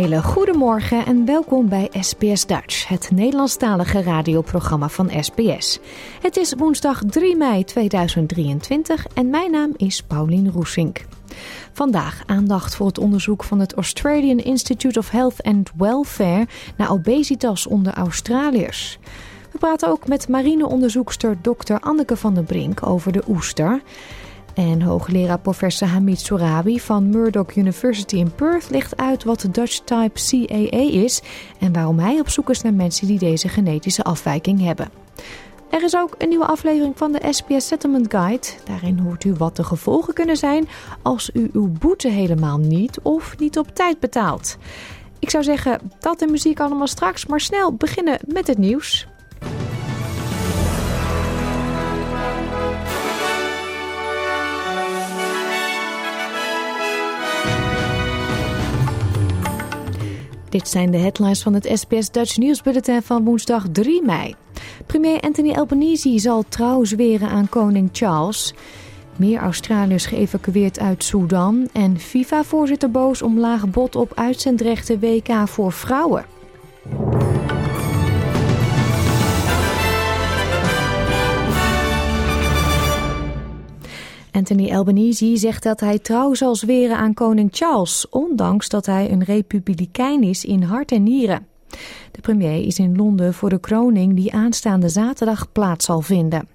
Hele goede morgen en welkom bij SBS Dutch, het Nederlandstalige radioprogramma van SBS. Het is woensdag 3 mei 2023 en mijn naam is Paulien Roesink. Vandaag aandacht voor het onderzoek van het Australian Institute of Health and Welfare naar obesitas onder Australiërs. We praten ook met marineonderzoekster Dr. Anneke van der Brink over de oester. En hoogleraar professor Hamid Sourabi van Murdoch University in Perth legt uit wat de Dutch Type CAA is en waarom hij op zoek is naar mensen die deze genetische afwijking hebben. Er is ook een nieuwe aflevering van de SPS Settlement Guide. Daarin hoort u wat de gevolgen kunnen zijn als u uw boete helemaal niet of niet op tijd betaalt. Ik zou zeggen dat en muziek allemaal straks, maar snel beginnen met het nieuws. Dit zijn de headlines van het SBS Dutch nieuwsbulletin van woensdag 3 mei. Premier Anthony Albanese zal trouw zweren aan koning Charles. Meer Australiërs geëvacueerd uit Sudan. En FIFA-voorzitter boos om laag bod op uitzendrechten WK voor vrouwen. Anthony Albanese zegt dat hij trouw zal zweren aan koning Charles, ondanks dat hij een republikein is in hart en nieren. De premier is in Londen voor de kroning die aanstaande zaterdag plaats zal vinden.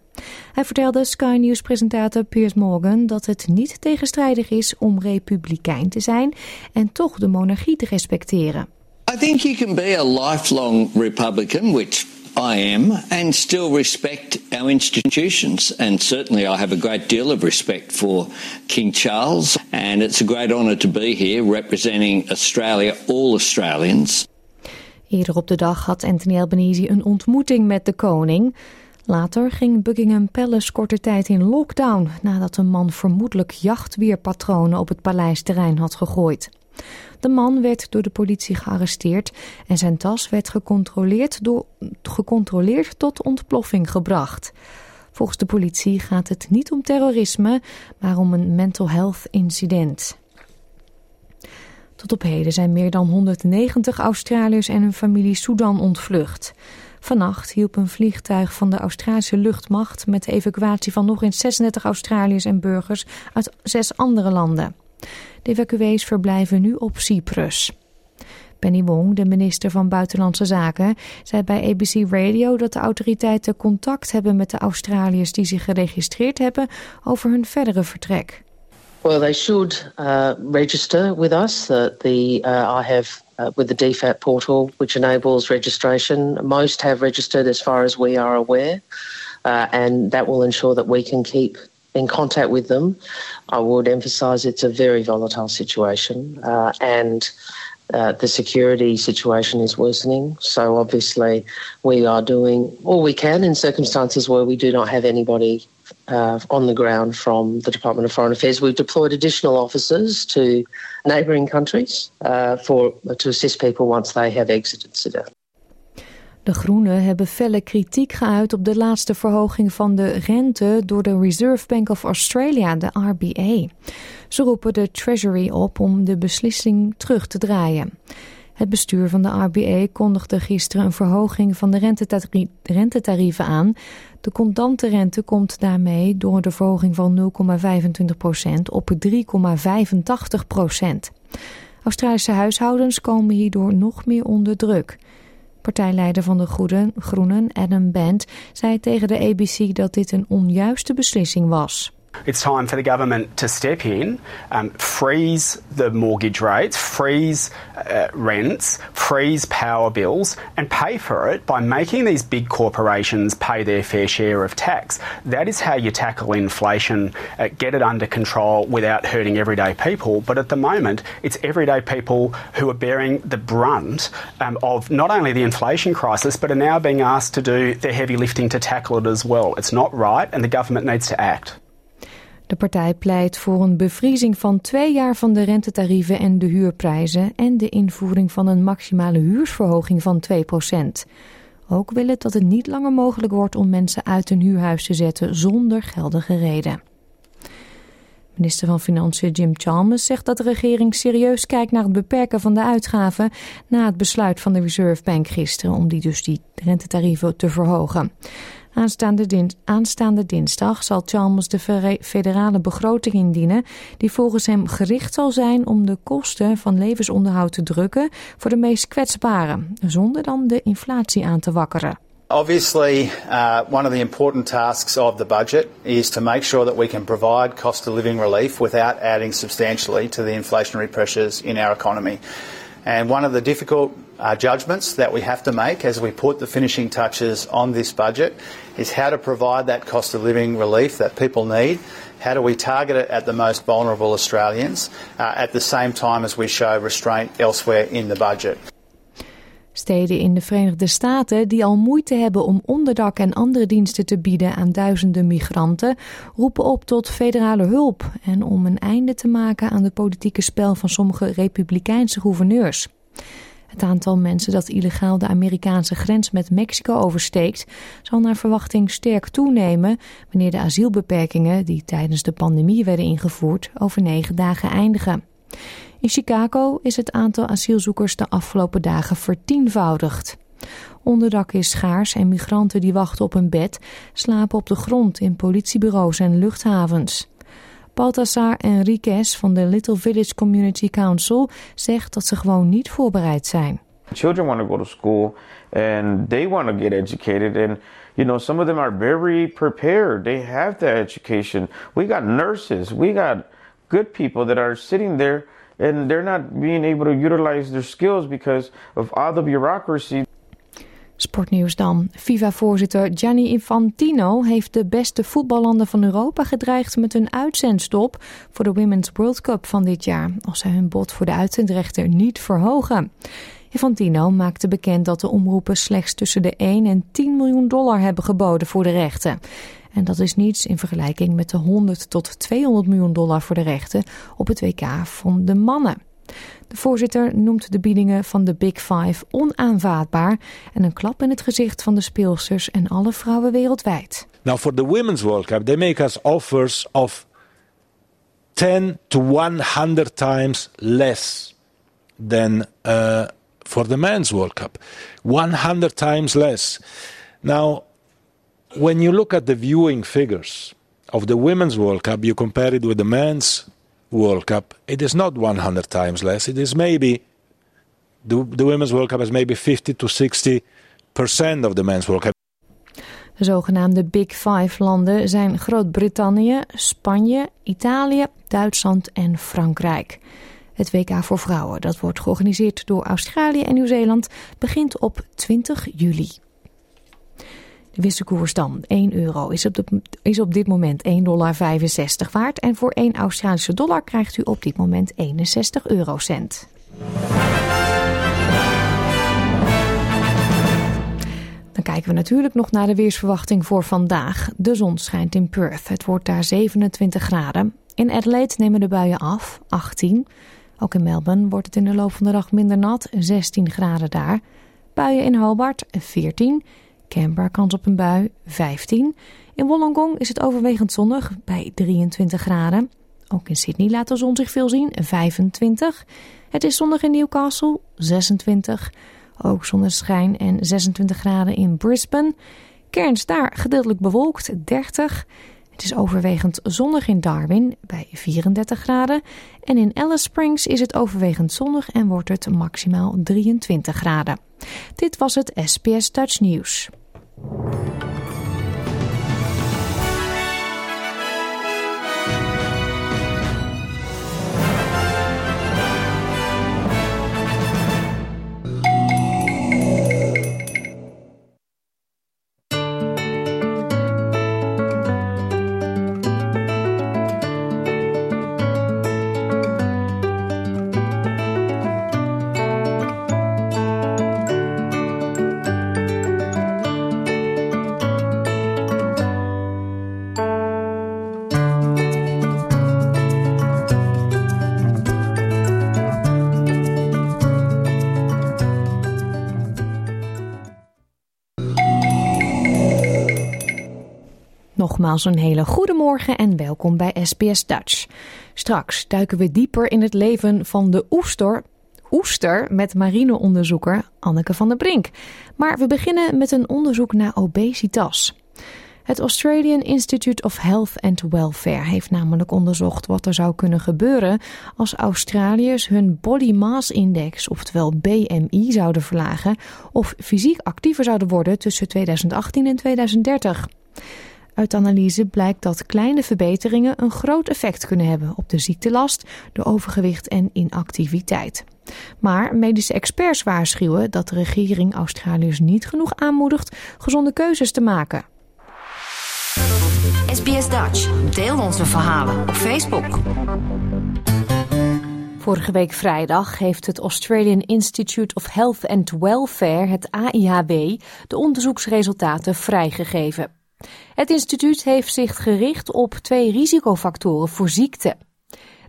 Hij vertelde Sky News-presentator Piers Morgan dat het niet tegenstrijdig is om republikein te zijn en toch de monarchie te respecteren. I think you can be a lifelong Republican, which I am, and still respect our institutions. And certainly I have a great deal of respect for King Charles. And it's a great honour to be here representing Australia, all Australians. Eerder op de dag had Anthony Albanese een ontmoeting met de koning. Later ging Buckingham Palace korte tijd in lockdown nadat een man vermoedelijk jachtweerpatronen op het paleisterrein had gegooid. De man werd door de politie gearresteerd en zijn tas werd gecontroleerd, door, gecontroleerd tot ontploffing gebracht. Volgens de politie gaat het niet om terrorisme, maar om een mental health incident. Tot op heden zijn meer dan 190 Australiërs en hun familie Sudan ontvlucht. Vannacht hielp een vliegtuig van de Australische luchtmacht met de evacuatie van nog eens 36 Australiërs en burgers uit zes andere landen. De evacuees verblijven nu op Cyprus. Penny Wong, de minister van Buitenlandse Zaken, zei bij ABC Radio dat de autoriteiten contact hebben met de Australiërs die zich geregistreerd hebben over hun verdere vertrek. Well, they should uh, register with us. Uh, the uh, I have uh, with the DFAT portal, which enables registration. Most have registered, as far as we are aware, uh, and that will ensure that we can keep in contact with them. I would emphasise it's a very volatile situation, uh, and. Uh, the security situation is worsening. So obviously, we are doing all we can in circumstances where we do not have anybody uh, on the ground from the Department of Foreign Affairs. We've deployed additional officers to neighbouring countries uh, for to assist people once they have exited Sudan. De Groenen hebben felle kritiek geuit op de laatste verhoging van de rente door de Reserve Bank of Australia, de RBA. Ze roepen de Treasury op om de beslissing terug te draaien. Het bestuur van de RBA kondigde gisteren een verhoging van de rentetarieven aan. De contante rente komt daarmee door de verhoging van 0,25% op 3,85%. Australische huishoudens komen hierdoor nog meer onder druk. Partijleider van de Groenen, Adam Bent, zei tegen de ABC dat dit een onjuiste beslissing was. It's time for the government to step in, um, freeze the mortgage rates, freeze uh, rents, freeze power bills, and pay for it by making these big corporations pay their fair share of tax. That is how you tackle inflation, uh, get it under control without hurting everyday people. But at the moment, it's everyday people who are bearing the brunt um, of not only the inflation crisis, but are now being asked to do the heavy lifting to tackle it as well. It's not right, and the government needs to act. De partij pleit voor een bevriezing van twee jaar van de rentetarieven en de huurprijzen en de invoering van een maximale huursverhoging van 2%. Ook wil het dat het niet langer mogelijk wordt om mensen uit een huurhuis te zetten zonder geldige reden. Minister van Financiën Jim Chalmers zegt dat de regering serieus kijkt naar het beperken van de uitgaven na het besluit van de Reserve Bank gisteren om die dus die rentetarieven te verhogen. Aanstaande, dinsdag zal Chalmers de federale begroting indienen, die volgens hem gericht zal zijn om de kosten van levensonderhoud te drukken voor de meest kwetsbaren, zonder dan de inflatie aan te wakkeren. Obviously, uh, one of the important tasks of the budget is to make sure that we can provide cost of living relief without adding substantially to the inflationary pressures in our economy. And one of the difficult uh, judgments that we have to make as we put the finishing touches on this budget is how to provide that cost of living relief that people need. How do we target it at the most vulnerable Australians uh, at the same time as we show restraint elsewhere in the budget? Steden in de Verenigde Staten die al moeite hebben om onderdak en andere diensten te bieden aan duizenden migranten, roepen op tot federale hulp en om een einde te maken aan de politieke spel van sommige republikeinse gouverneurs. Het aantal mensen dat illegaal de Amerikaanse grens met Mexico oversteekt, zal naar verwachting sterk toenemen wanneer de asielbeperkingen die tijdens de pandemie werden ingevoerd over negen dagen eindigen. In Chicago is het aantal asielzoekers de afgelopen dagen vertienvoudigd. Onderdak is schaars en migranten die wachten op een bed slapen op de grond in politiebureaus en luchthavens. Baltasar Enriquez van de Little Village Community Council zegt dat ze gewoon niet voorbereid zijn. Children want to go to school and they want to get educated and you know some of them are very prepared. They have the education. We got nurses, we got good people that are sitting there and they're not being able to utilize their skills because of all the bureaucracy. Sportnieuws dan. FIFA-voorzitter Gianni Infantino heeft de beste voetballanden van Europa gedreigd met een uitzendstop voor de Women's World Cup van dit jaar, als zij hun bod voor de uitzendrechter niet verhogen. Infantino maakte bekend dat de omroepen slechts tussen de 1 en 10 miljoen dollar hebben geboden voor de rechten. En dat is niets in vergelijking met de 100 tot 200 miljoen dollar voor de rechten op het WK van de mannen. De voorzitter noemt de biedingen van de Big Five onaanvaardbaar en een klap in het gezicht van de speelsters en alle vrouwen wereldwijd. Now for the Women's World Cup, they make us offers of 10 to 100 times less than uh, for the Men's World Cup. 100 times less. Now, when you look at the viewing figures of the Women's World Cup, you compare it with the Men's World Cup, it is not 100 times less. It is maybe the, the Women's World Cup is maybe 50 to 60 percent of the Men's World Cup. De zogenaamde Big Five landen zijn Groot-Brittannië, Spanje, Italië, Duitsland en Frankrijk. Het WK voor vrouwen, dat wordt georganiseerd door Australië en Nieuw-Zeeland, begint op 20 juli. De wisselkoers dan. 1 euro is op, is op dit moment 1,65 dollar waard. En voor 1 Australische dollar krijgt u op dit moment 61 eurocent. Dan kijken we natuurlijk nog naar de weersverwachting voor vandaag. De zon schijnt in Perth. Het wordt daar 27 graden. In Adelaide nemen de buien af, 18. Ook in Melbourne wordt het in de loop van de dag minder nat, 16 graden daar. Buien in Hobart, 14 Canberra kans op een bui 15. In Wollongong is het overwegend zonnig bij 23 graden. Ook in Sydney laat de zon zich veel zien 25. Het is zonnig in Newcastle 26. Ook zonneschijn en 26 graden in Brisbane. Cairns daar gedeeltelijk bewolkt 30. Het is overwegend zonnig in Darwin bij 34 graden. En in Alice Springs is het overwegend zonnig en wordt het maximaal 23 graden. Dit was het SPS Dutch Nieuws. Thank you. Nogmaals een hele goede morgen en welkom bij SBS Dutch. Straks duiken we dieper in het leven van de oester, oester met marineonderzoeker Anneke van der Brink. Maar we beginnen met een onderzoek naar obesitas. Het Australian Institute of Health and Welfare heeft namelijk onderzocht wat er zou kunnen gebeuren als Australiërs hun Body Mass Index, oftewel BMI, zouden verlagen of fysiek actiever zouden worden tussen 2018 en 2030. Uit analyse blijkt dat kleine verbeteringen een groot effect kunnen hebben op de ziektelast, de overgewicht en inactiviteit. Maar medische experts waarschuwen dat de regering Australiërs niet genoeg aanmoedigt gezonde keuzes te maken. SBS Dutch. Deel onze verhalen op Facebook. Vorige week vrijdag heeft het Australian Institute of Health and Welfare, het AIHW, de onderzoeksresultaten vrijgegeven. Het instituut heeft zich gericht op twee risicofactoren voor ziekte.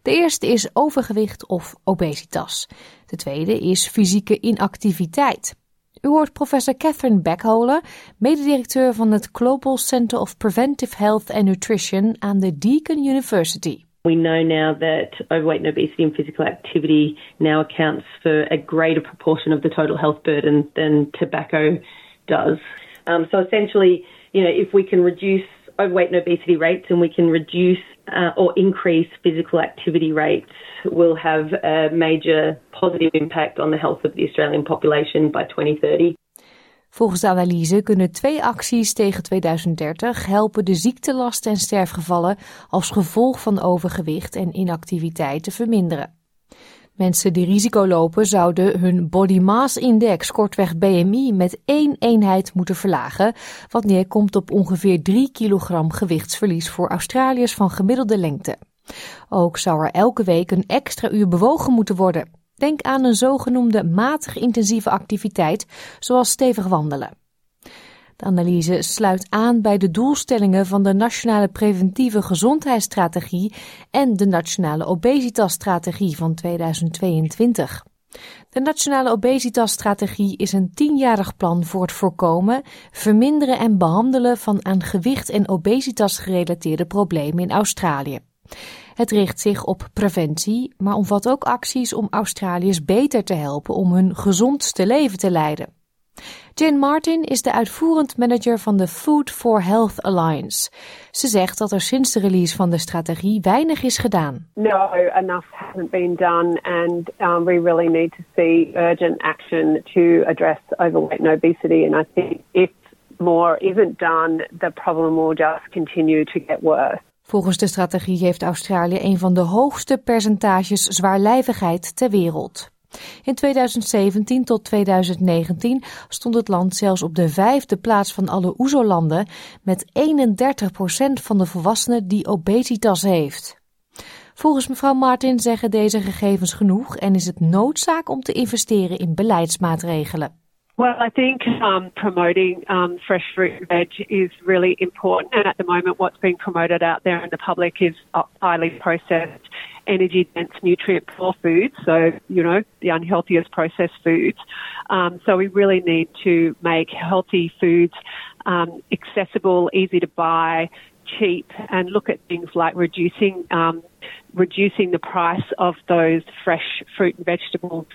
De eerste is overgewicht of obesitas. De tweede is fysieke inactiviteit. U hoort professor Catherine Beckholer, mededirecteur van het Global Center of Preventive Health and Nutrition aan de Deakin University. We know now that overweight and obesity and physical activity now accounts for a greater proportion of the total health burden than tobacco does. Um, so essentially, you know, if we can reduce overweight and obesity rates and we can reduce uh, or increase physical activity rates, will have a major positive impact on the health of the Australian population by 2030. Volgens de analyse kunnen twee acties tegen 2030 helpen de ziektelast en sterfgevallen als gevolg van overgewicht en inactiviteit te verminderen. Mensen die risico lopen zouden hun body mass index, kortweg BMI, met één eenheid moeten verlagen, wat neerkomt op ongeveer 3 kilogram gewichtsverlies voor Australiërs van gemiddelde lengte. Ook zou er elke week een extra uur bewogen moeten worden. Denk aan een zogenoemde matig intensieve activiteit, zoals stevig wandelen. De analyse sluit aan bij de doelstellingen van de Nationale Preventieve Gezondheidsstrategie en de Nationale Obesitasstrategie van 2022. De Nationale Obesitasstrategie is een tienjarig plan voor het voorkomen, verminderen en behandelen van aan gewicht en obesitas gerelateerde problemen in Australië. Het richt zich op preventie, maar omvat ook acties om Australiërs beter te helpen om hun gezondste leven te leiden. Jane Martin is de uitvoerend manager van de Food for Health Alliance. Ze zegt dat er sinds de release van de strategie weinig is gedaan. No, enough hasn't been done and um, we really need to see urgent action to address overweight and obesity and I think if more isn't done, the problem will just continue to get worse. Volgens de strategie heeft Australië een van de hoogste percentages zwaarlijvigheid ter wereld. In 2017 tot 2019 stond het land zelfs op de vijfde plaats van alle OESO-landen met 31% van de volwassenen die obesitas heeft. Volgens mevrouw Martin zeggen deze gegevens genoeg en is het noodzaak om te investeren in beleidsmaatregelen. Well, I think um, promoting um, fresh fruit and veg is really important. And at the moment, what's being promoted out there in the public is uh, highly processed, energy dense, nutrient poor foods. So, you know, the unhealthiest processed foods. Um, so, we really need to make healthy foods um, accessible, easy to buy, cheap, and look at things like reducing. Um, reducing the price of those fresh fruit and vegetables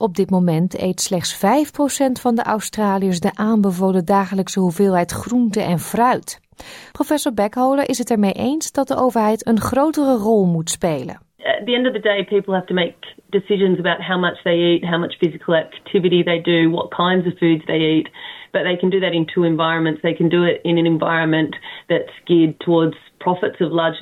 Op dit moment eet slechts 5% van de Australiërs de aanbevolen dagelijkse hoeveelheid groente en fruit. Professor Beckholer is het ermee eens dat de overheid een grotere rol moet spelen. At the end of the day, people have to make decisions about how much they eat, how much physical activity they do, what kinds of foods they eat. But they can do that in two environments. They can do it in an environment that's geared towards profits of large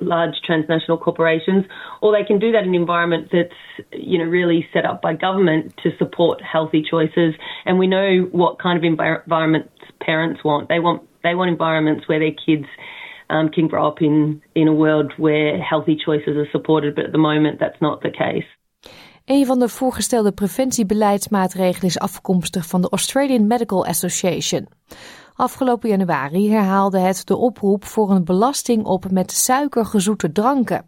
large transnational corporations, or they can do that in an environment that's you know really set up by government to support healthy choices. And we know what kind of environments parents want. They want they want environments where their kids um, in a world where healthy choices are supported. But at the moment, that's not the case. Een van de voorgestelde preventiebeleidsmaatregelen is afkomstig van de Australian Medical Association. Afgelopen januari herhaalde het de oproep voor een belasting op met suikergezoete dranken.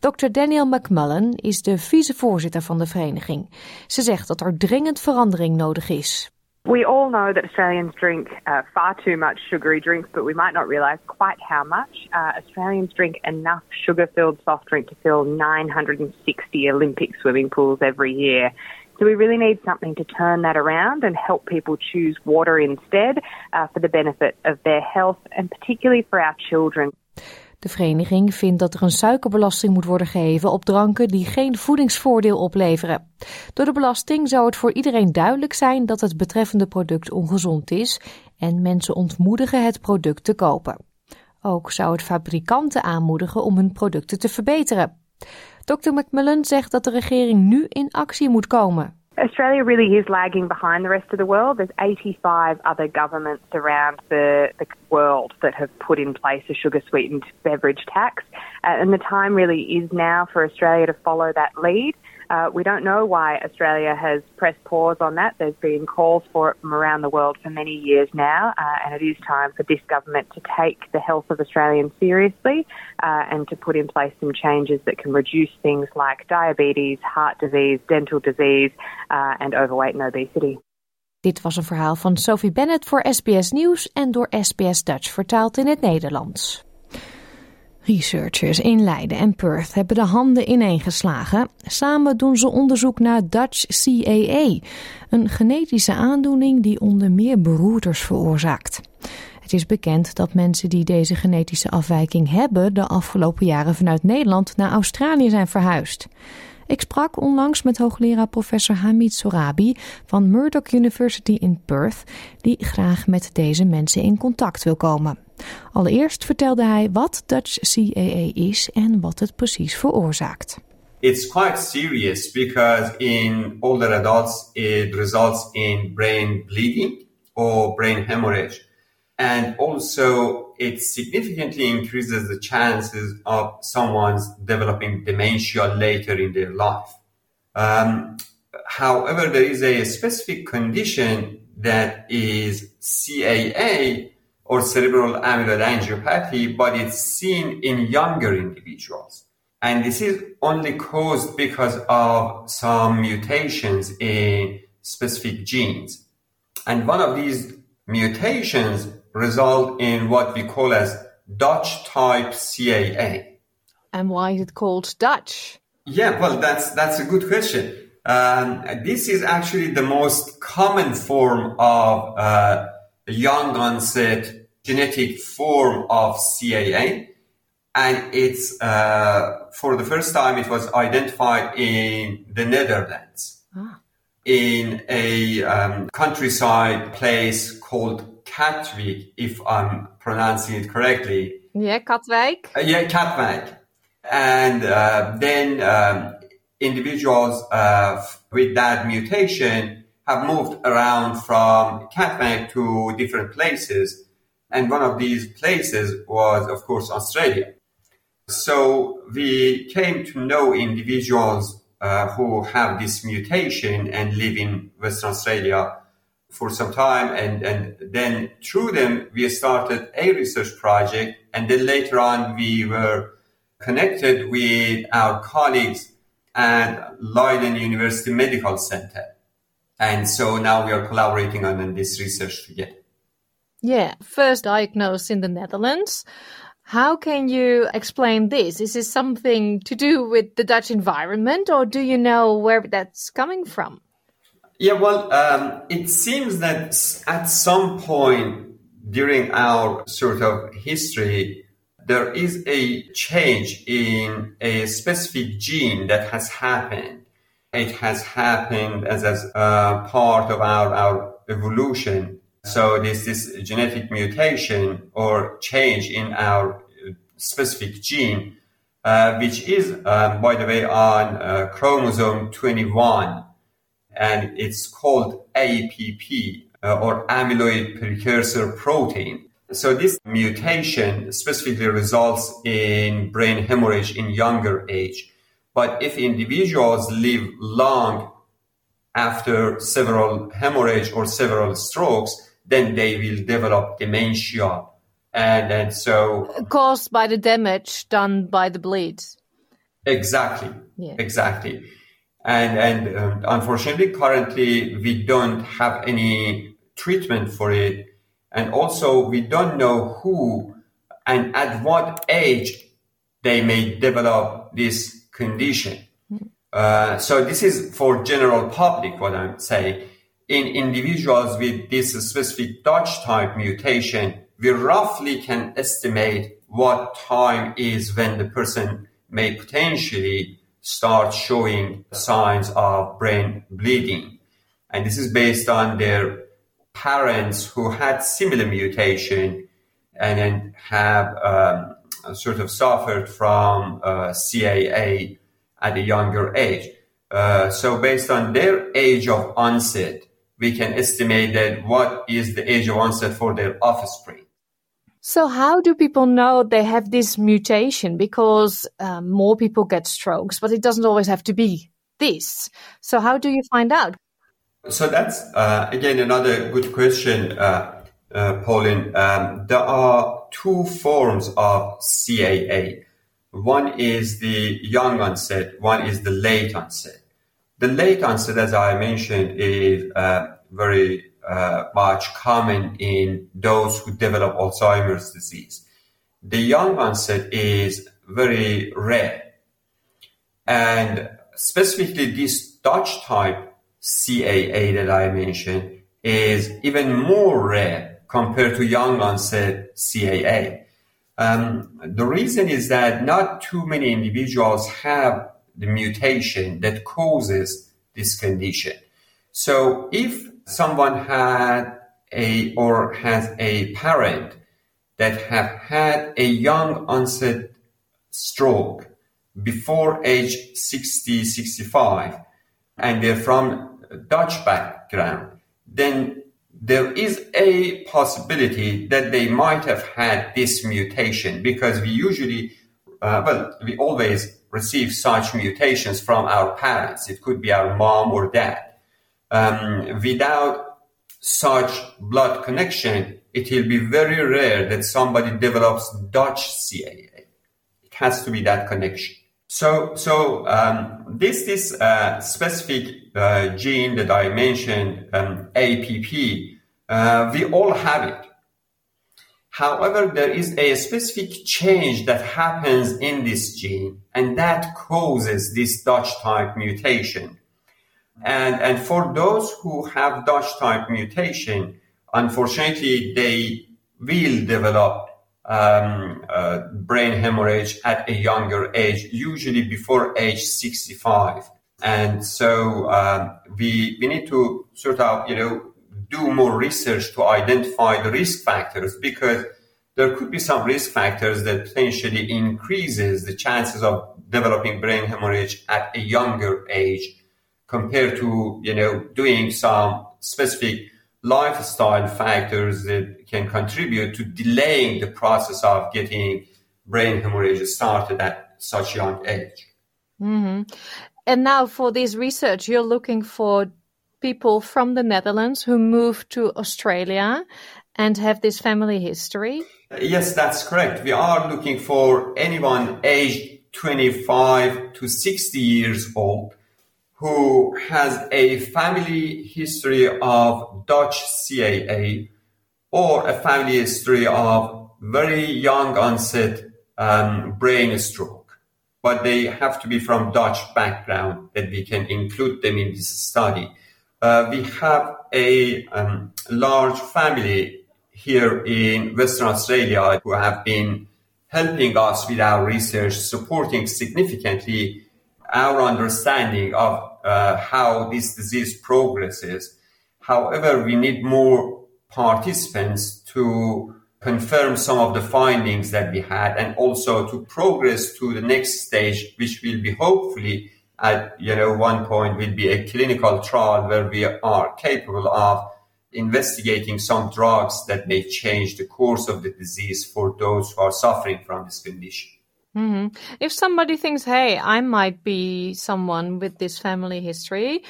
Dr. Daniel McMullen is de vicevoorzitter van de vereniging. Ze zegt dat er dringend verandering nodig is. We all know that Australians drink uh, far too much sugary drinks, but we might not realise quite how much. Uh, Australians drink enough sugar filled soft drink to fill 960 Olympic swimming pools every year. So we really need something to turn that around and help people choose water instead uh, for the benefit of their health and particularly for our children. De vereniging vindt dat er een suikerbelasting moet worden gegeven op dranken die geen voedingsvoordeel opleveren. Door de belasting zou het voor iedereen duidelijk zijn dat het betreffende product ongezond is en mensen ontmoedigen het product te kopen. Ook zou het fabrikanten aanmoedigen om hun producten te verbeteren. Dr. McMillan zegt dat de regering nu in actie moet komen. Australia really is lagging behind the rest of the world. There's 85 other governments around the, the world that have put in place a sugar sweetened beverage tax. Uh, and the time really is now for Australia to follow that lead. Uh, we don't know why Australia has pressed pause on that. There's been calls for it from around the world for many years now, uh, and it is time for this government to take the health of Australians seriously uh, and to put in place some changes that can reduce things like diabetes, heart disease, dental disease, uh, and overweight and obesity. Dit was een verhaal van Sophie Bennett voor SBS Nieuws en door SBS Dutch vertaald in het Nederlands. Researchers in Leiden en Perth hebben de handen ineengeslagen. Samen doen ze onderzoek naar Dutch CAA, een genetische aandoening die onder meer beroerters veroorzaakt. Het is bekend dat mensen die deze genetische afwijking hebben de afgelopen jaren vanuit Nederland naar Australië zijn verhuisd. Ik sprak onlangs met hoogleraar professor Hamid Sorabi van Murdoch University in Perth, die graag met deze mensen in contact wil komen. Allereerst vertelde hij wat Dutch CAA is en wat het precies veroorzaakt. It's quite serious because in older adults it results in brain bleeding or brain hemorrhage. And also it significantly increases the chances of someone's developing dementia later in their life. Um, however, there is a specific condition that is CAA or cerebral amyloid angiopathy, but it's seen in younger individuals. And this is only caused because of some mutations in specific genes. And one of these mutations result in what we call as Dutch type CAA. And why is it called Dutch? Yeah, well, that's that's a good question. Um, this is actually the most common form of uh, young onset genetic form of CAA. And it's, uh, for the first time, it was identified in the Netherlands ah. in a um, countryside place called Katwijk, if I'm pronouncing it correctly. Yeah, Katwijk. Uh, yeah, Katwijk. And uh, then um, individuals uh, with that mutation have moved around from Katwijk to different places. And one of these places was, of course, Australia. So we came to know individuals uh, who have this mutation and live in Western Australia for some time. And, and then through them, we started a research project. And then later on, we were connected with our colleagues at Leiden University Medical Center. And so now we are collaborating on this research together. Yeah, first diagnosed in the Netherlands. How can you explain this? Is this something to do with the Dutch environment, or do you know where that's coming from? Yeah, well, um, it seems that at some point during our sort of history, there is a change in a specific gene that has happened. It has happened as, as a part of our, our evolution. So this this genetic mutation or change in our specific gene, uh, which is, um, by the way, on uh, chromosome 21, and it's called APP uh, or amyloid precursor protein. So this mutation specifically results in brain hemorrhage in younger age. But if individuals live long after several hemorrhage or several strokes, then they will develop dementia. And, and so. Caused by the damage done by the bleeds. Exactly. Yeah. Exactly. And, and um, unfortunately, currently, we don't have any treatment for it. And also, we don't know who and at what age they may develop this condition. Uh, so this is for general public, what I'm saying. In individuals with this specific Dutch type mutation, we roughly can estimate what time is when the person may potentially start showing signs of brain bleeding. And this is based on their parents who had similar mutation and then have um, sort of suffered from uh, CAA at a younger age. Uh, so based on their age of onset, we can estimate that what is the age of onset for their offspring. So, how do people know they have this mutation? Because um, more people get strokes, but it doesn't always have to be this. So, how do you find out? So, that's uh, again another good question, uh, uh, Pauline. Um, there are two forms of CAA. One is the young onset, one is the late onset. The late onset, as I mentioned, is uh, very much common in those who develop Alzheimer's disease. The young onset is very rare. And specifically this Dutch type CAA that I mentioned is even more rare compared to young onset CAA. Um, the reason is that not too many individuals have the mutation that causes this condition. So if someone had a or has a parent that have had a young onset stroke before age 60 65 and they're from dutch background then there is a possibility that they might have had this mutation because we usually uh, well we always receive such mutations from our parents. It could be our mom or dad um, without such blood connection, it will be very rare that somebody develops Dutch CAA. It has to be that connection. So, so um, this this uh, specific uh, gene that I mentioned, um, APP, uh, we all have it. However, there is a specific change that happens in this gene, and that causes this Dutch type mutation. And, and for those who have Dutch type mutation, unfortunately, they will develop um, uh, brain hemorrhage at a younger age, usually before age 65. And so um, we, we need to sort of, you know, do more research to identify the risk factors because there could be some risk factors that potentially increases the chances of developing brain hemorrhage at a younger age compared to, you know, doing some specific lifestyle factors that can contribute to delaying the process of getting brain hemorrhage started at such young age. Mm-hmm. And now for this research, you're looking for people from the Netherlands who moved to Australia and have this family history? Yes, that's correct. We are looking for anyone aged 25 to 60 years old who has a family history of Dutch CAA or a family history of very young onset um, brain stroke. But they have to be from Dutch background that we can include them in this study. Uh, we have a um, large family here in Western Australia who have been helping us with our research, supporting significantly our understanding of uh, how this disease progresses. However, we need more participants to confirm some of the findings that we had and also to progress to the next stage, which will be hopefully at you know one point will be a clinical trial where we are capable of investigating some drugs that may change the course of the disease for those who are suffering from this condition. Mm-hmm. If somebody thinks, hey, I might be someone with this family history,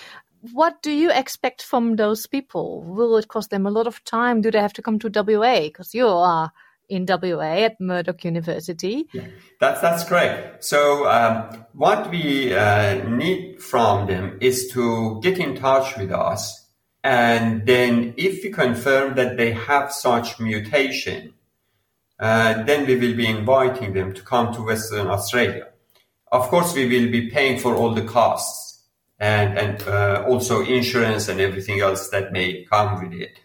what do you expect from those people? Will it cost them a lot of time? Do they have to come to WA? Because you are in WA at Murdoch University. Yeah, that's that's correct. So um, what we uh, need from them is to get in touch with us, and then if we confirm that they have such mutation, then we will be inviting them to come to Western Australia. Of course, we will be paying for all the costs and and uh, also insurance and everything else that may come with it.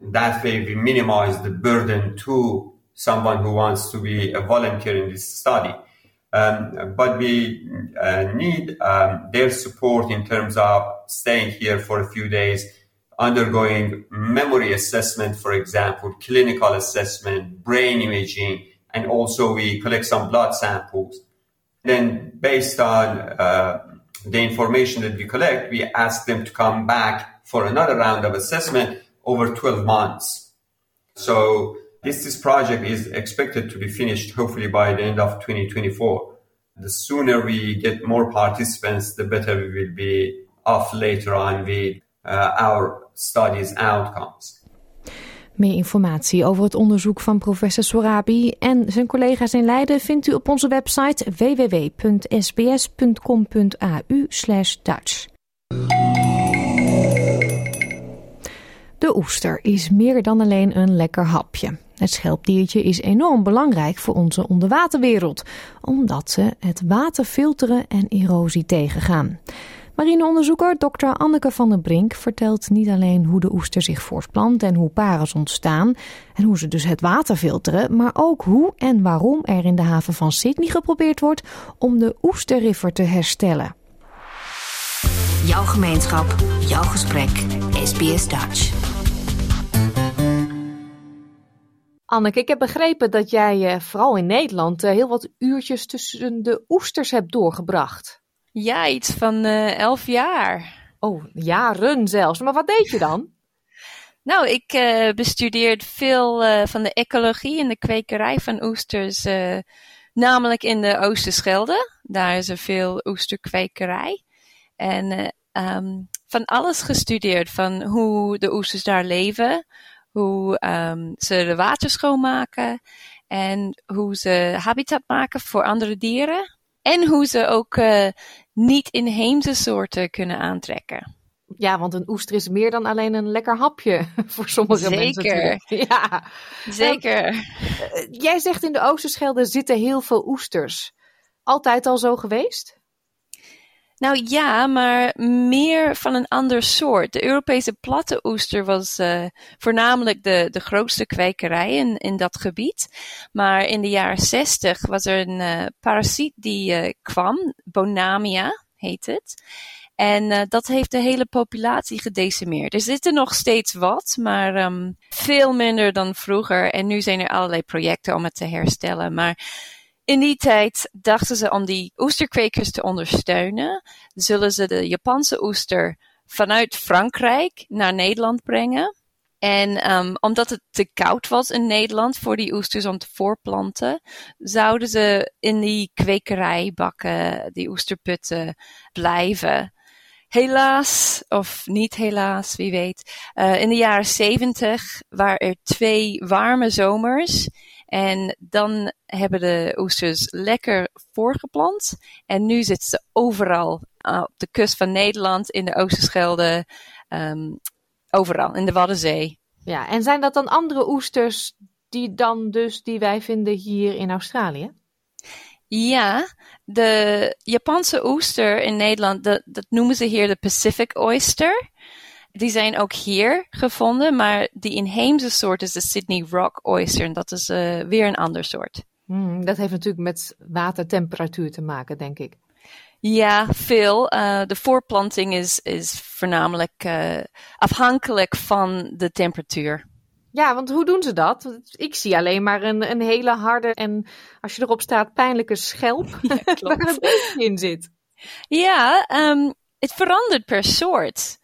That way, we minimize the burden to someone who wants to be a volunteer in this study. Um, but we uh, need um, their support in terms of staying here for a few days, undergoing memory assessment, for example, clinical assessment, brain imaging, and also we collect some blood samples. Then, based on uh, the information that we collect, we ask them to come back for another round of assessment over 12 months. So this, this project is expected to be finished hopefully by the end of 2024. The sooner we get more participants, the better we will be off later on with uh, our studies outcomes. Meer informatie over het onderzoek van professor Sorabi en zijn collega's in Leiden vindt u op onze website www.sbs.com.au/dutch. De oester is meer dan alleen een lekker hapje. Het schelpdiertje is enorm belangrijk voor onze onderwaterwereld, omdat ze het water filteren en erosie tegengaan. Marineonderzoeker Dr. Anneke van der Brink vertelt niet alleen hoe de oester zich voortplant en hoe parels ontstaan en hoe ze dus het water filteren, maar ook hoe en waarom er in de haven van Sydney geprobeerd wordt om de oesterriver te herstellen. Jouw gemeenschap, jouw gesprek, SBS Dutch. Anneke, ik heb begrepen dat jij uh, vooral in Nederland uh, heel wat uurtjes tussen de oesters hebt doorgebracht. Ja, iets van uh, elf jaar. Oh, jaren zelfs. Maar wat deed je dan? nou, ik bestudeerde veel van de ecologie en de kwekerij van oesters, namelijk in de Oosterschelde. Daar is er veel oesterkwekerij. En um, van alles gestudeerd, van hoe de oesters daar leven, hoe um, ze de water schoonmaken en hoe ze habitat maken voor andere dieren. En hoe ze ook uh, niet inheemse soorten kunnen aantrekken. Ja, want een oester is meer dan alleen een lekker hapje voor sommige Zeker. mensen. Zeker. Ja, Zeker. Uh, jij zegt in de Oosterschelde zitten heel veel oesters. Altijd al zo geweest? Nou ja, maar meer van een ander soort. De Europese platte oester was uh, voornamelijk de, de grootste kwekerij in, in dat gebied. Maar in de jaren zestig was er een uh, parasiet die uh, kwam, Bonamia heet het. En dat heeft de hele populatie gedecimeerd. Er zitten nog steeds wat, maar um, veel minder dan vroeger. En nu zijn er allerlei projecten om het te herstellen. Maar in die tijd dachten ze om die oesterkwekers te ondersteunen, zullen ze de Japanse oester vanuit Frankrijk naar Nederland brengen. En um, omdat het te koud was in Nederland voor die oesters om te voorplanten, zouden ze in die kwekerijbakken, die oesterputten, blijven. Helaas, of niet helaas, wie weet. Uh, in de jaren zeventig waren er twee warme zomers. En dan hebben de oesters lekker voorgeplant. En nu zitten ze overal uh, op de kust van Nederland, in de Oosterschelde, um, overal, in de Waddenzee. Ja, en zijn dat dan andere oesters die dan dus die wij vinden hier in Australië? Ja, de Japanse oester in Nederland, dat, dat noemen ze hier de Pacific oyster. Die zijn ook hier gevonden, maar die inheemse soort is de Sydney Rock oyster. En dat is uh, weer een ander soort. Hmm, dat heeft natuurlijk met watertemperatuur te maken, denk ik. Ja, veel. Uh, de voorplanting is, is voornamelijk uh, afhankelijk van de temperatuur. Ja, want hoe doen ze dat? Ik zie alleen maar een, een hele harde en als je erop staat pijnlijke schelp ja, waar een beetje in zit. Ja, um, het verandert per soort.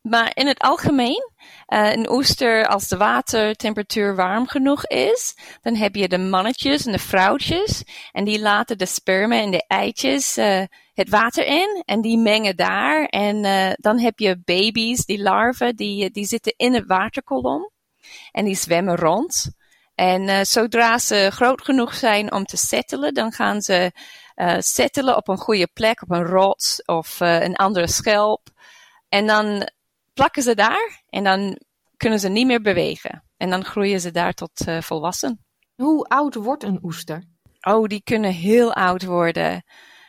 Maar in het algemeen, uh, een oester, als de watertemperatuur warm genoeg is, dan heb je de mannetjes en de vrouwtjes. En die laten de sperma en de eitjes uh, het water in en die mengen daar. En uh, dan heb je baby's, die larven, die, die zitten in het waterkolom. En die zwemmen rond. En zodra ze groot genoeg zijn om te settelen, dan gaan ze settelen op een goede plek, op een rots of een andere schelp. En dan plakken ze daar en dan kunnen ze niet meer bewegen. En dan groeien ze daar tot volwassen. Hoe oud wordt een oester? Oh, die kunnen heel oud worden.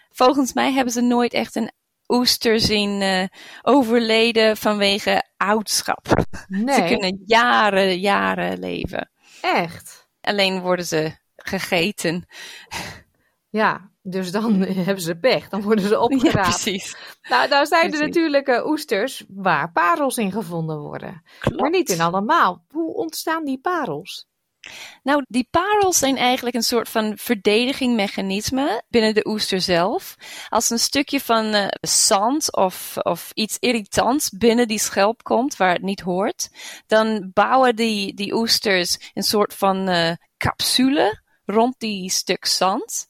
Volgens mij hebben ze nooit echt een oester zien uh, overleden vanwege oudschap. Nee. Ze kunnen jaren, jaren leven. Echt? Alleen worden ze gegeten. Ja, dus dan hebben ze pech. Dan worden ze opgeraapt. Ja, precies. Nou, nou zijn Precies. er natuurlijk uh, oesters waar parels in gevonden worden. Klopt. Maar niet in allemaal. Hoe ontstaan die parels? Nou, die parels zijn eigenlijk een soort van verdedigingmechanisme binnen de oester zelf. Als een stukje van uh, zand of, of iets irritants binnen die schelp komt waar het niet hoort, dan bouwen die, die oesters een soort van uh, capsule rond die stuk zand.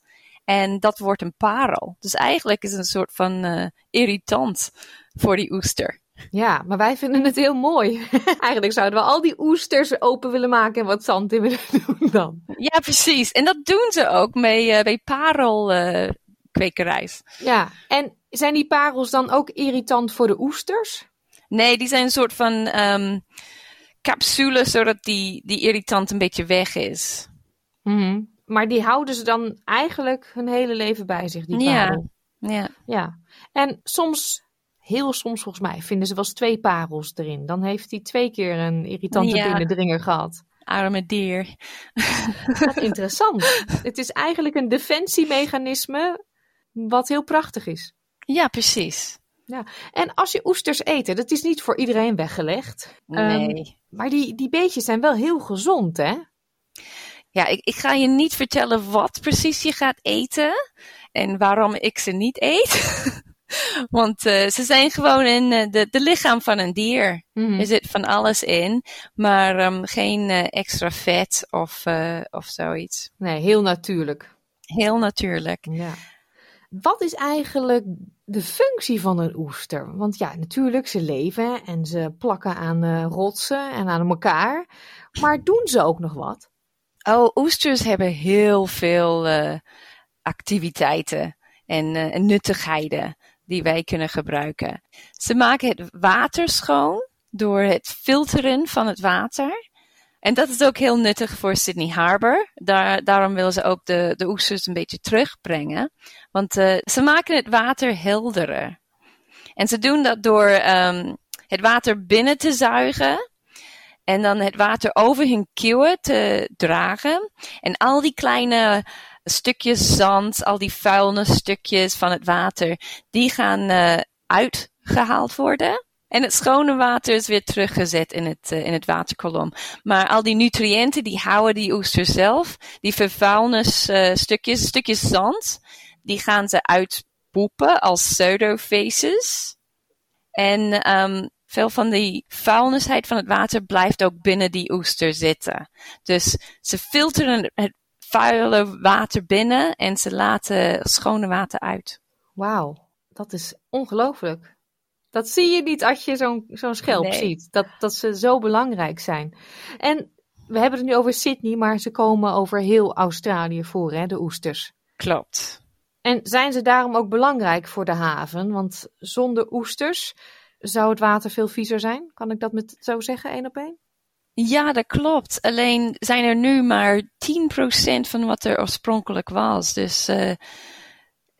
En dat wordt een parel. Dus eigenlijk is het een soort van uh, irritant voor die oester. Ja, maar wij vinden het heel mooi. Eigenlijk zouden we al die oesters open willen maken en wat zand in willen doen dan. Ja, precies. En dat doen ze ook mee, uh, bij parelkwekerij. ja, en zijn die parels dan ook irritant voor de oesters? Nee, die zijn een soort van um, capsule, zodat die, die irritant een beetje weg is. Mm -hmm. Maar die houden ze dan eigenlijk hun hele leven bij zich, die parel? Ja. ja. ja. En soms heel soms volgens mij vinden ze wel eens twee parels erin. Dan heeft hij twee keer een irritante ja. binnendringer gehad. Arme dier. interessant. Het is eigenlijk een defensiemechanisme wat heel prachtig is. Ja, precies. Ja. En als je oesters eten, dat is niet voor iedereen weggelegd. Nee. Um, maar die, die beetjes zijn wel heel gezond, hè? Ja, ik, ik ga je niet vertellen wat precies je gaat eten en waarom ik ze niet eet. Want uh, ze zijn gewoon in uh, de, de lichaam van een dier. Mm. Er zit van alles in, maar um, geen uh, extra vet of, of zoiets. Nee, heel natuurlijk. Heel natuurlijk. Ja. Wat is eigenlijk de functie van een oester? Want ja, natuurlijk, ze leven en ze plakken aan rotsen en aan elkaar. Maar doen ze ook nog wat? Oh, oesters hebben heel veel activiteiten en, en nuttigheden die wij kunnen gebruiken. Ze maken het water schoon door het filteren van het water. En dat is ook heel nuttig voor Sydney Harbour. Daar, daarom willen ze ook de, de oesters een beetje terugbrengen. Want uh, ze maken het water helderder. En ze doen dat door um, het water binnen te zuigen. En dan het water over hun kieuwen te dragen. En al die kleine stukjes zand, al die vuilnisstukjes van het water, die gaan uh, uitgehaald worden. En het schone water is weer teruggezet in het, uh, in het waterkolom. Maar al die nutriënten, die houden die oesters zelf. Die vervuilnisstukjes, uh, stukjes zand, die gaan ze uitpoepen als pseudofaces. En um, veel van die vuilnisheid van het water blijft ook binnen die oester zitten. Dus ze filteren het vuile water binnen en ze laten schone water uit. Wauw, dat is ongelooflijk. Dat zie je niet als je zo'n zo'n schelp Nee. ziet. Dat, dat ze zo belangrijk zijn. En we hebben het nu over Sydney, maar ze komen over heel Australië voor, hè, de oesters. Klopt. En zijn ze daarom ook belangrijk voor de haven? Want zonder oesters zou het water veel viezer zijn. Kan ik dat met zo zeggen, één op één? Ja, dat klopt. Alleen zijn er nu maar 10% van wat er oorspronkelijk was. Dus uh,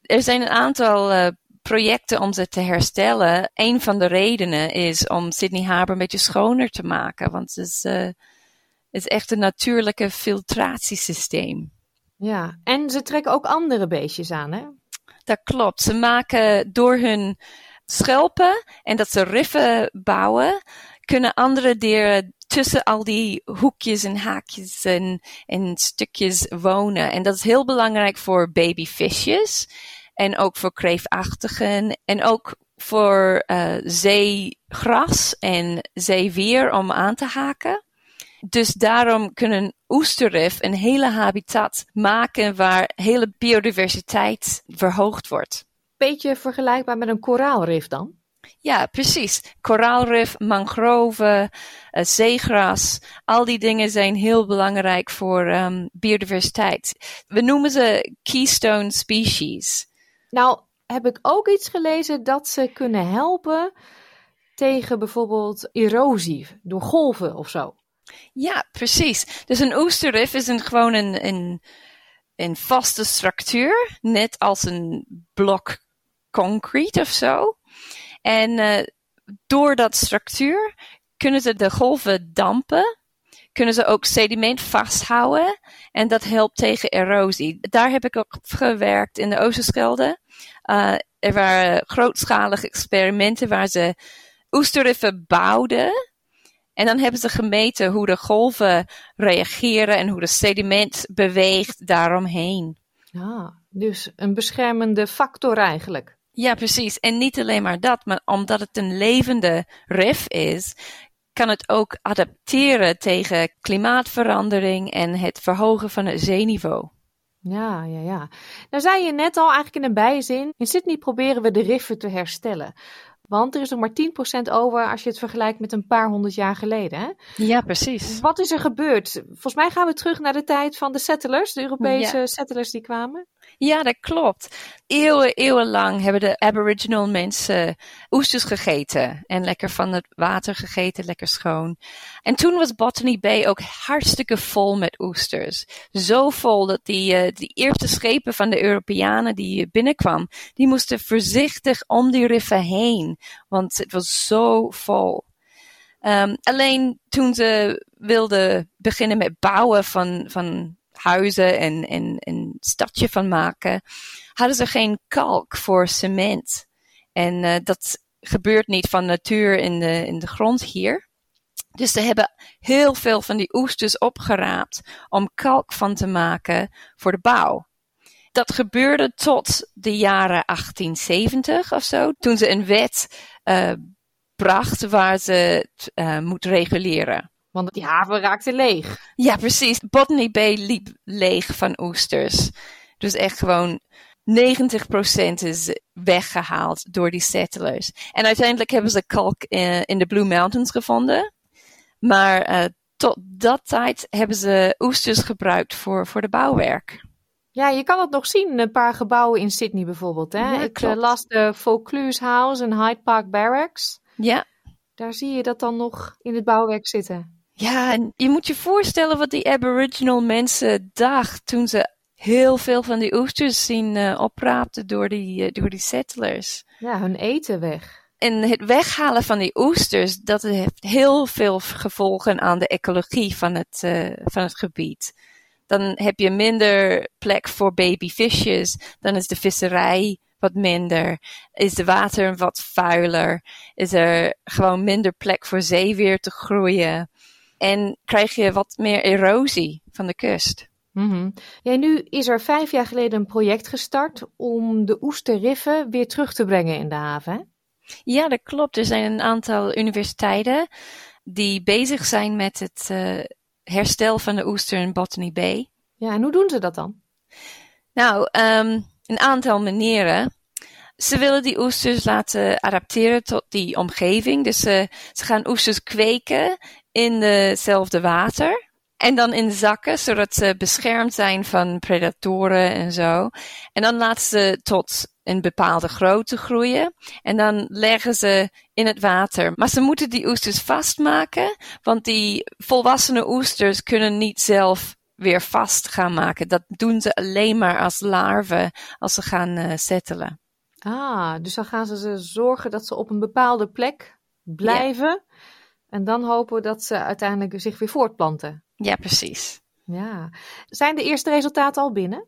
er zijn een aantal uh, projecten om ze te herstellen. Een van de redenen is om Sydney Harbour een beetje schoner te maken. Want het is, uh, het is echt een natuurlijke filtratiesysteem. Ja, en ze trekken ook andere beestjes aan, hè? Dat klopt. Ze maken door hun schelpen en dat ze riffen bouwen, kunnen andere dieren tussen al die hoekjes en haakjes en, stukjes wonen. En dat is heel belangrijk voor babyvisjes en ook voor kreefachtigen en ook voor uh, zeegras en zeewier om aan te haken. Dus daarom kunnen oesterrif een hele habitat maken waar hele biodiversiteit verhoogd wordt. Beetje vergelijkbaar met een koraalrif dan? Ja, precies. Koraalrif, mangroven, uh, zeegras, al die dingen zijn heel belangrijk voor um, biodiversiteit. We noemen ze keystone species. Nou, heb ik ook iets gelezen dat ze kunnen helpen tegen bijvoorbeeld erosie door golven of zo. Ja, precies. Dus een oesterrif is een, gewoon een, een, een vaste structuur, net als een blok concrete of zo. En uh, door dat structuur kunnen ze de golven dampen, kunnen ze ook sediment vasthouden en dat helpt tegen erosie. Daar heb ik ook gewerkt in de Oosterschelde. Uh, er waren grootschalige experimenten waar ze oesterriffen bouwden. En dan hebben ze gemeten hoe de golven reageren en hoe de sediment beweegt daaromheen. Ah, dus een beschermende factor eigenlijk. Ja, precies. En niet alleen maar dat, maar omdat het een levende rif is, kan het ook adapteren tegen klimaatverandering en het verhogen van het zeeniveau. Ja, ja, ja. Nou zei je net al eigenlijk in een bijzin, in Sydney proberen we de riffen te herstellen. Want er is nog maar 10% over als je het vergelijkt met een paar honderd jaar geleden. Hè? Ja, precies. Wat is er gebeurd? Volgens mij gaan we terug naar de tijd van de settlers, de Europese settlers die kwamen. Ja, dat klopt. Eeuwen, eeuwenlang hebben de Aboriginal mensen oesters gegeten. En lekker van het water gegeten, lekker schoon. En toen was Botany Bay ook hartstikke vol met oesters. Zo vol dat die, uh, die eerste schepen van de Europeanen die binnenkwamen, die moesten voorzichtig om die riffen heen. Want het was zo vol. Um, alleen toen ze wilden beginnen met bouwen van, van huizen en, en een stadje van maken, hadden ze geen kalk voor cement. En uh, dat gebeurt niet van natuur in de, in de grond hier. Dus ze hebben heel veel van die oesters opgeraapt om kalk van te maken voor de bouw. Dat gebeurde tot de jaren 1870 of zo, toen ze een wet uh, bracht waar ze het uh, moet reguleren. Want die haven raakte leeg. Ja, precies. Botany Bay liep leeg van oesters. Dus echt gewoon 90% is weggehaald door die settlers. En uiteindelijk hebben ze kalk in, in de Blue Mountains gevonden. Maar uh, tot dat tijd hebben ze oesters gebruikt voor, voor de bouwwerk. Ja, je kan het nog zien, een paar gebouwen in Sydney bijvoorbeeld. Hè? Ja, Ik uh, las de Vaucluse House en Hyde Park Barracks. Ja. Daar zie je dat dan nog in het bouwwerk zitten. Ja, en je moet je voorstellen wat die Aboriginal mensen dachten toen ze heel veel van die oesters zien uh, opraapten door die, uh, door die settlers. Ja, hun eten weg. En het weghalen van die oesters, dat heeft heel veel gevolgen aan de ecologie van het, uh, van het gebied. Dan heb je minder plek voor babyvisjes, dan is de visserij wat minder, is de water wat vuiler, is er gewoon minder plek voor zeewier te groeien. En krijg je wat meer erosie van de kust. Mm -hmm. ja, nu is er vijf jaar geleden een project gestart om de oesterriffen weer terug te brengen in de haven. Hè? Ja, dat klopt. Er zijn een aantal universiteiten die bezig zijn met het uh, herstel van de oester in Botany Bay. Ja, en hoe doen ze dat dan? Nou, um, een aantal manieren. Ze willen die oesters laten adapteren tot die omgeving. Dus ze gaan oesters kweken in dezelfde water. En dan in zakken, zodat ze beschermd zijn van predatoren en zo. En dan laten ze tot een bepaalde grootte groeien. En dan leggen ze in het water. Maar ze moeten die oesters vastmaken, want die volwassene oesters kunnen niet zelf weer vast gaan maken. Dat doen ze alleen maar als larven als ze gaan uh, settelen. Ah, dus dan gaan ze zorgen dat ze op een bepaalde plek blijven. Ja. En dan hopen we dat ze uiteindelijk zich weer voortplanten. Ja, precies. Ja. Zijn de eerste resultaten al binnen?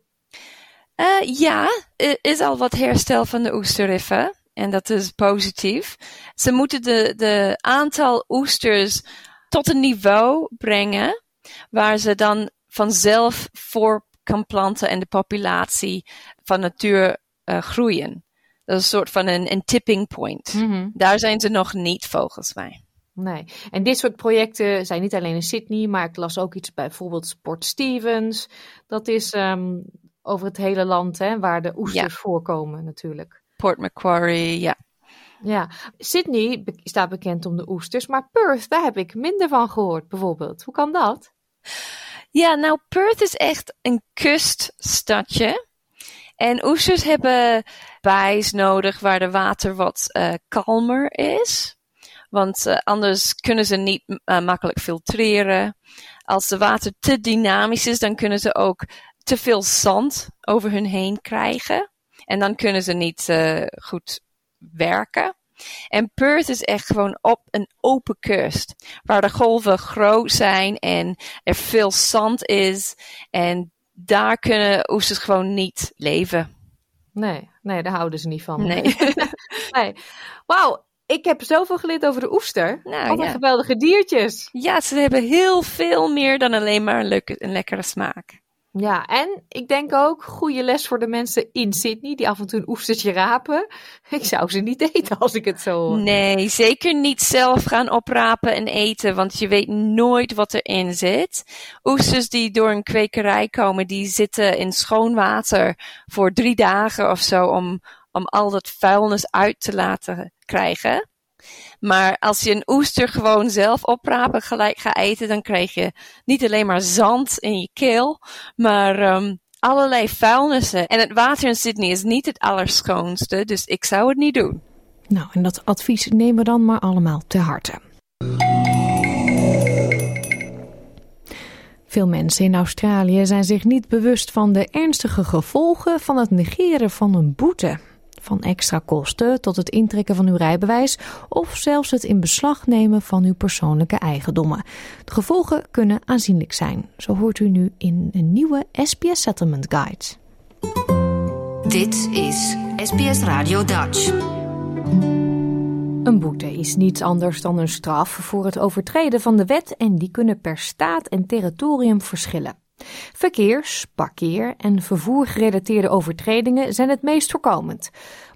Uh, ja, er is al wat herstel van de oesterriffen. En dat is positief. Ze moeten de, de aantal oesters tot een niveau brengen waar ze dan vanzelf voor kan planten en de populatie van natuur uh, groeien. Dat is een soort van een, een tipping point. Mm -hmm. Daar zijn ze nog niet volgens mij. Nee, en dit soort projecten zijn niet alleen in Sydney, maar ik las ook iets bij bijvoorbeeld Port Stevens. Dat is um, over het hele land hè, waar de oesters ja. voorkomen natuurlijk. Port Macquarie, ja. Ja, Sydney be- staat bekend om de oesters, maar Perth, daar heb ik minder van gehoord bijvoorbeeld. Hoe kan dat? Ja, nou, Perth is echt een kuststadje. En oesters hebben bijs nodig waar de water wat uh, kalmer is. Want uh, anders kunnen ze niet uh, makkelijk filtreren. Als de water te dynamisch is, dan kunnen ze ook te veel zand over hun heen krijgen. En dan kunnen ze niet goed werken. En Perth is echt gewoon op een open kust. Waar de golven groot zijn en er veel zand is. En daar kunnen oesters gewoon niet leven. Nee, nee, daar houden ze niet van. Nee. nee. Wauw, ik heb zoveel geleerd over de oester. Nou, Wat ja. geweldige diertjes. Ja, ze hebben heel veel meer dan alleen maar een, leuke, een lekkere smaak. Ja, en ik denk ook goede les voor de mensen in Sydney die af en toe een oestertje rapen. Ik zou ze niet eten als ik het zo. Nee, zeker niet zelf gaan oprapen en eten, want je weet nooit wat erin zit. Oesters die door een kwekerij komen, die zitten in schoon water voor drie dagen of zo om, om al dat vuilnis uit te laten krijgen. Maar als je een oester gewoon zelf oprapen gelijk gaat eten, dan krijg je niet alleen maar zand in je keel, maar um, allerlei vuilnissen. En het water in Sydney is niet het allerschoonste, dus ik zou het niet doen. Nou, en dat advies nemen we dan maar allemaal ter harte. Veel mensen in Australië zijn zich niet bewust van de ernstige gevolgen van het negeren van een boete. Van extra kosten tot het intrekken van uw rijbewijs of zelfs het in beslag nemen van uw persoonlijke eigendommen. De gevolgen kunnen aanzienlijk zijn. Zo hoort u nu in een nieuwe SBS Settlement Guide. Dit is SBS Radio Dutch. Een boete is niets anders dan een straf voor het overtreden van de wet en die kunnen per staat en territorium verschillen. Verkeers, parkeer en vervoergerelateerde overtredingen zijn het meest voorkomend.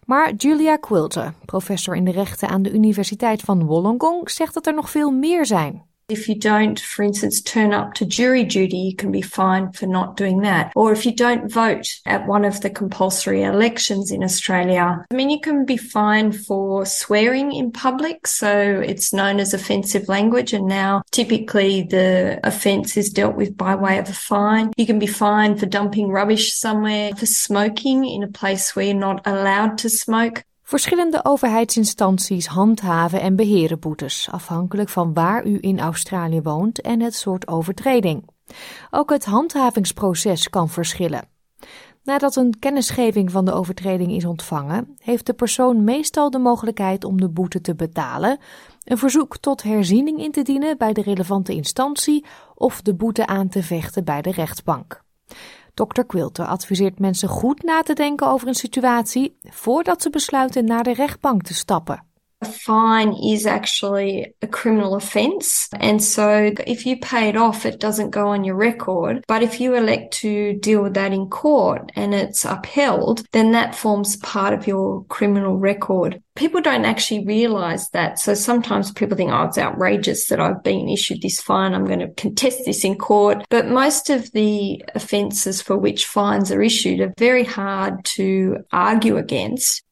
Maar Julia Quilter, professor in de rechten aan de Universiteit van Wollongong, zegt dat er nog veel meer zijn. If you don't, for instance, turn up to jury duty, you can be fined for not doing that. Or if you don't vote at one of the compulsory elections in Australia, I mean, you can be fined for swearing in public. So it's known as offensive language. And now typically the offence is dealt with by way of a fine. You can be fined for dumping rubbish somewhere, for smoking in a place where you're not allowed to smoke. Verschillende overheidsinstanties handhaven en beheren boetes, afhankelijk van waar u in Australië woont en het soort overtreding. Ook het handhavingsproces kan verschillen. Nadat een kennisgeving van de overtreding is ontvangen, heeft de persoon meestal de mogelijkheid om de boete te betalen, een verzoek tot herziening in te dienen bij de relevante instantie of de boete aan te vechten bij de rechtbank. Dr. Quilter adviseert mensen goed na te denken over een situatie voordat ze besluiten naar de rechtbank te stappen. A fine is actually a criminal offence. And so if you pay it off, it doesn't go on your record. But if you elect to deal with that in court and it's upheld, then that forms part of your criminal record. People don't actually realize that. So sometimes people think, oh, it's outrageous that I've been issued this fine. I'm going to contest this in court. But most of the offences for which fines are issued are very hard to argue against.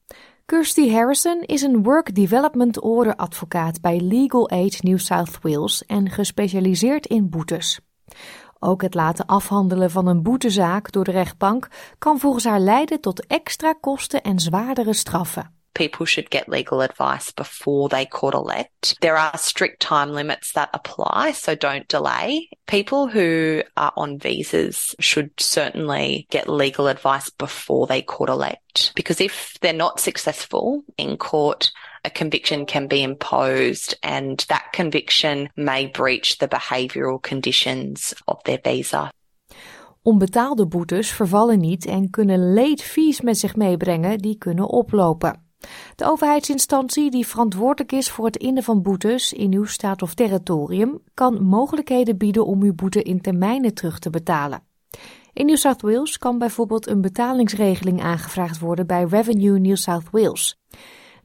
Kirsty Harrison is een Work Development Order advocaat bij Legal Aid New South Wales en gespecialiseerd in boetes. Ook het laten afhandelen van een boetezaak door de rechtbank kan volgens haar leiden tot extra kosten en zwaardere straffen. People should get legal advice before they court elect. There are strict time limits that apply, so don't delay. People who are on visas should certainly get legal advice before they court elect because if they're not successful in court, a conviction can be imposed and that conviction may breach the behavioural conditions of their visa. Onbetaalde boetes vervallen niet en kunnen late fees met zich meebrengen die kunnen oplopen. De overheidsinstantie die verantwoordelijk is voor het innen van boetes in uw staat of territorium kan mogelijkheden bieden om uw boete in termijnen terug te betalen. In New South Wales kan bijvoorbeeld een betalingsregeling aangevraagd worden bij Revenue New South Wales.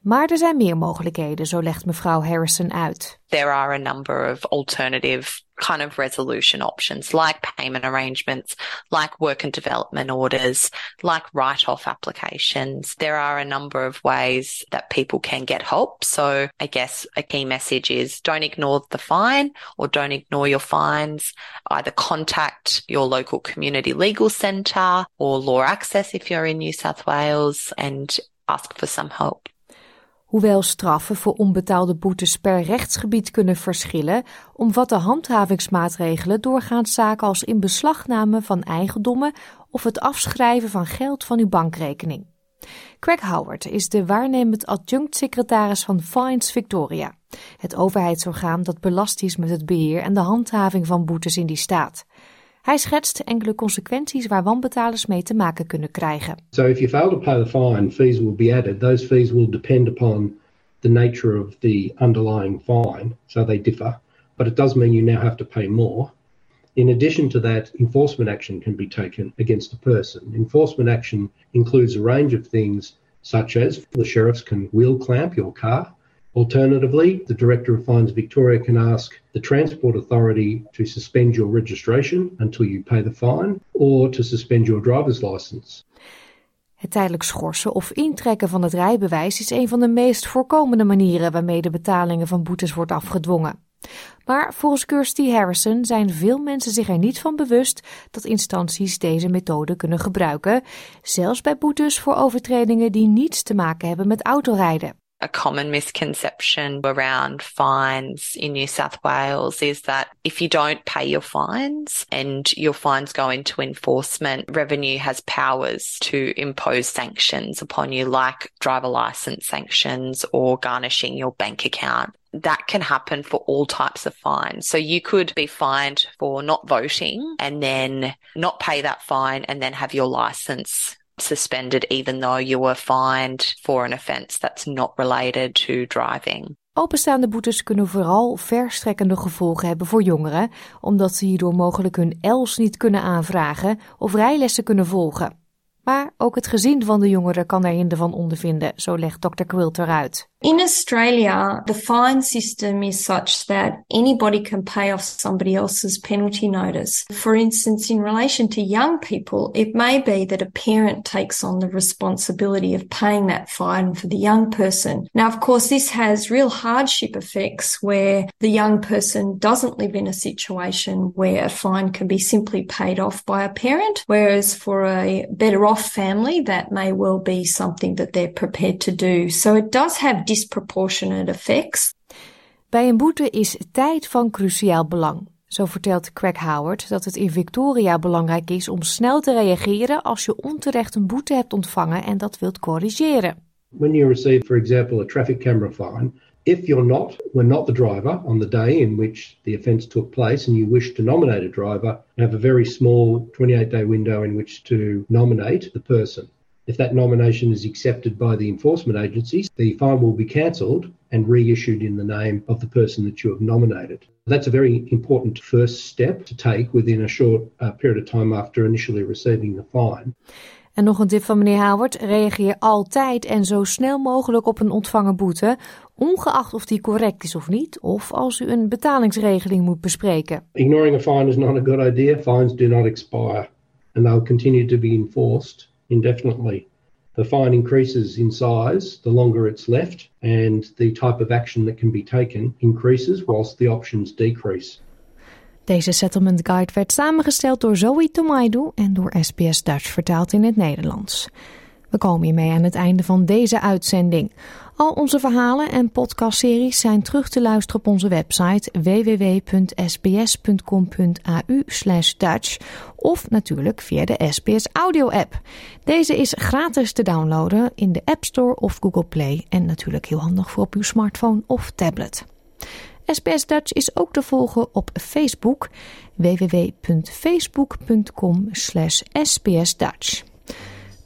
Maar er zijn meer mogelijkheden, zo legt mevrouw Harrison uit. There are a number of alternative kind of resolution options like payment arrangements, like work and development orders, like write off applications. There are a number of ways that people can get help. So I guess a key message is don't ignore the fine or don't ignore your fines. Either contact your local community legal centre or law access if you're in New South Wales and ask for some help. Hoewel straffen voor onbetaalde boetes per rechtsgebied kunnen verschillen, omvatten handhavingsmaatregelen doorgaans zaken als in beslagname van eigendommen of het afschrijven van geld van uw bankrekening. Craig Howard is de waarnemend adjunct-secretaris van Fines Victoria, het overheidsorgaan dat belast is met het beheer en de handhaving van boetes in die staat. Hij schetst enkele consequenties waar wanbetalers mee te maken kunnen krijgen. So if you fail to pay the fine, fees will be added. Those fees will depend upon the nature of the underlying fine, so they differ. But it does mean you now have to pay more. In addition to that, enforcement action can be taken against a person. Enforcement action includes a range of things such as the sheriffs can wheel clamp your car, Alternatively, the Director of Fines Victoria can ask the Transport Authority to suspend your registration until you pay the fine or to suspend your driver's license. Het tijdelijk schorsen of intrekken van het rijbewijs is een van de meest voorkomende manieren waarmee de betalingen van boetes wordt afgedwongen. Maar volgens Kirsty Harrison zijn veel mensen zich er niet van bewust dat instanties deze methode kunnen gebruiken, zelfs bij boetes voor overtredingen die niets te maken hebben met autorijden. A common misconception around fines in New South Wales is that if you don't pay your fines and your fines go into enforcement, revenue has powers to impose sanctions upon you, like driver license sanctions or garnishing your bank account that can happen for all types of fines. So you could be fined for not voting and then not pay that fine and then have your license suspended even though you were fined for an that's not related to driving. Openstaande boetes kunnen vooral verstrekkende gevolgen hebben voor jongeren, omdat ze hierdoor mogelijk hun ELS niet kunnen aanvragen of rijlessen kunnen volgen. Maar ook het gezin van de jongeren kan er hinder van ondervinden, zo legt Dr. Quilter uit. In Australia, the fine system is such that anybody can pay off somebody else's penalty notice. For instance, in relation to young people, it may be that a parent takes on the responsibility of paying that fine for the young person. Now, of course, this has real hardship effects where the young person doesn't live in a situation where a fine can be simply paid off by a parent, whereas for a better off family, that may well be something that they're prepared to do. So it does have disproportionate effects. Bij een boete is tijd van cruciaal belang. Zo vertelt Craig Howard dat het in Victoria belangrijk is om snel te reageren als je onterecht een boete hebt ontvangen en dat wilt corrigeren. When you receive, for example, a traffic camera fine, if you're not, were not the driver on the day in which the offence took place and you wish to nominate a driver, you have a very small 28 day window in which to nominate the person. If that nomination is accepted by the enforcement agencies, the fine will be cancelled and reissued in the name of the person that you have nominated. That's a very important first step to take within a short uh, period of time after initially receiving the fine. En nog een tip van meneer Howard: reageer altijd en zo snel mogelijk op een ontvangen boete, ongeacht of die correct is of niet, of als u een betalingsregeling moet bespreken. Ignoring a fine is not a good idea. Fines do not expire and they'll continue to be enforced indefinitely. The fine increases in size the longer it's left, and the type of action that can be taken increases whilst the options decrease. Deze settlement guide werd samengesteld door Zoe Tomaidu en door SBS Dutch vertaald in het Nederlands. We komen hiermee aan het einde van deze uitzending. Al onze verhalen en podcastseries zijn terug te luisteren op onze website www.sbs.com.au Dutch of natuurlijk via de SBS Audio app. Deze is gratis te downloaden in de App Store of Google Play en natuurlijk heel handig voor op uw smartphone of tablet. SBS Dutch is ook te volgen op Facebook www.facebook.com sbsdutch.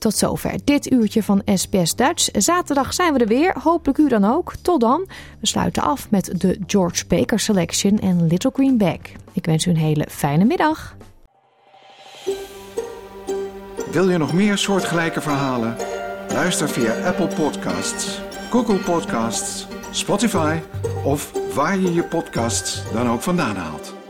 Tot zover dit uurtje van SBS Dutch. Zaterdag zijn we er weer. Hopelijk u dan ook. Tot dan. We sluiten af met de George Baker Selection en Little Green Bag. Ik wens u een hele fijne middag. Wil je nog meer soortgelijke verhalen? Luister via Apple Podcasts, Google Podcasts, Spotify of waar je je podcasts dan ook vandaan haalt.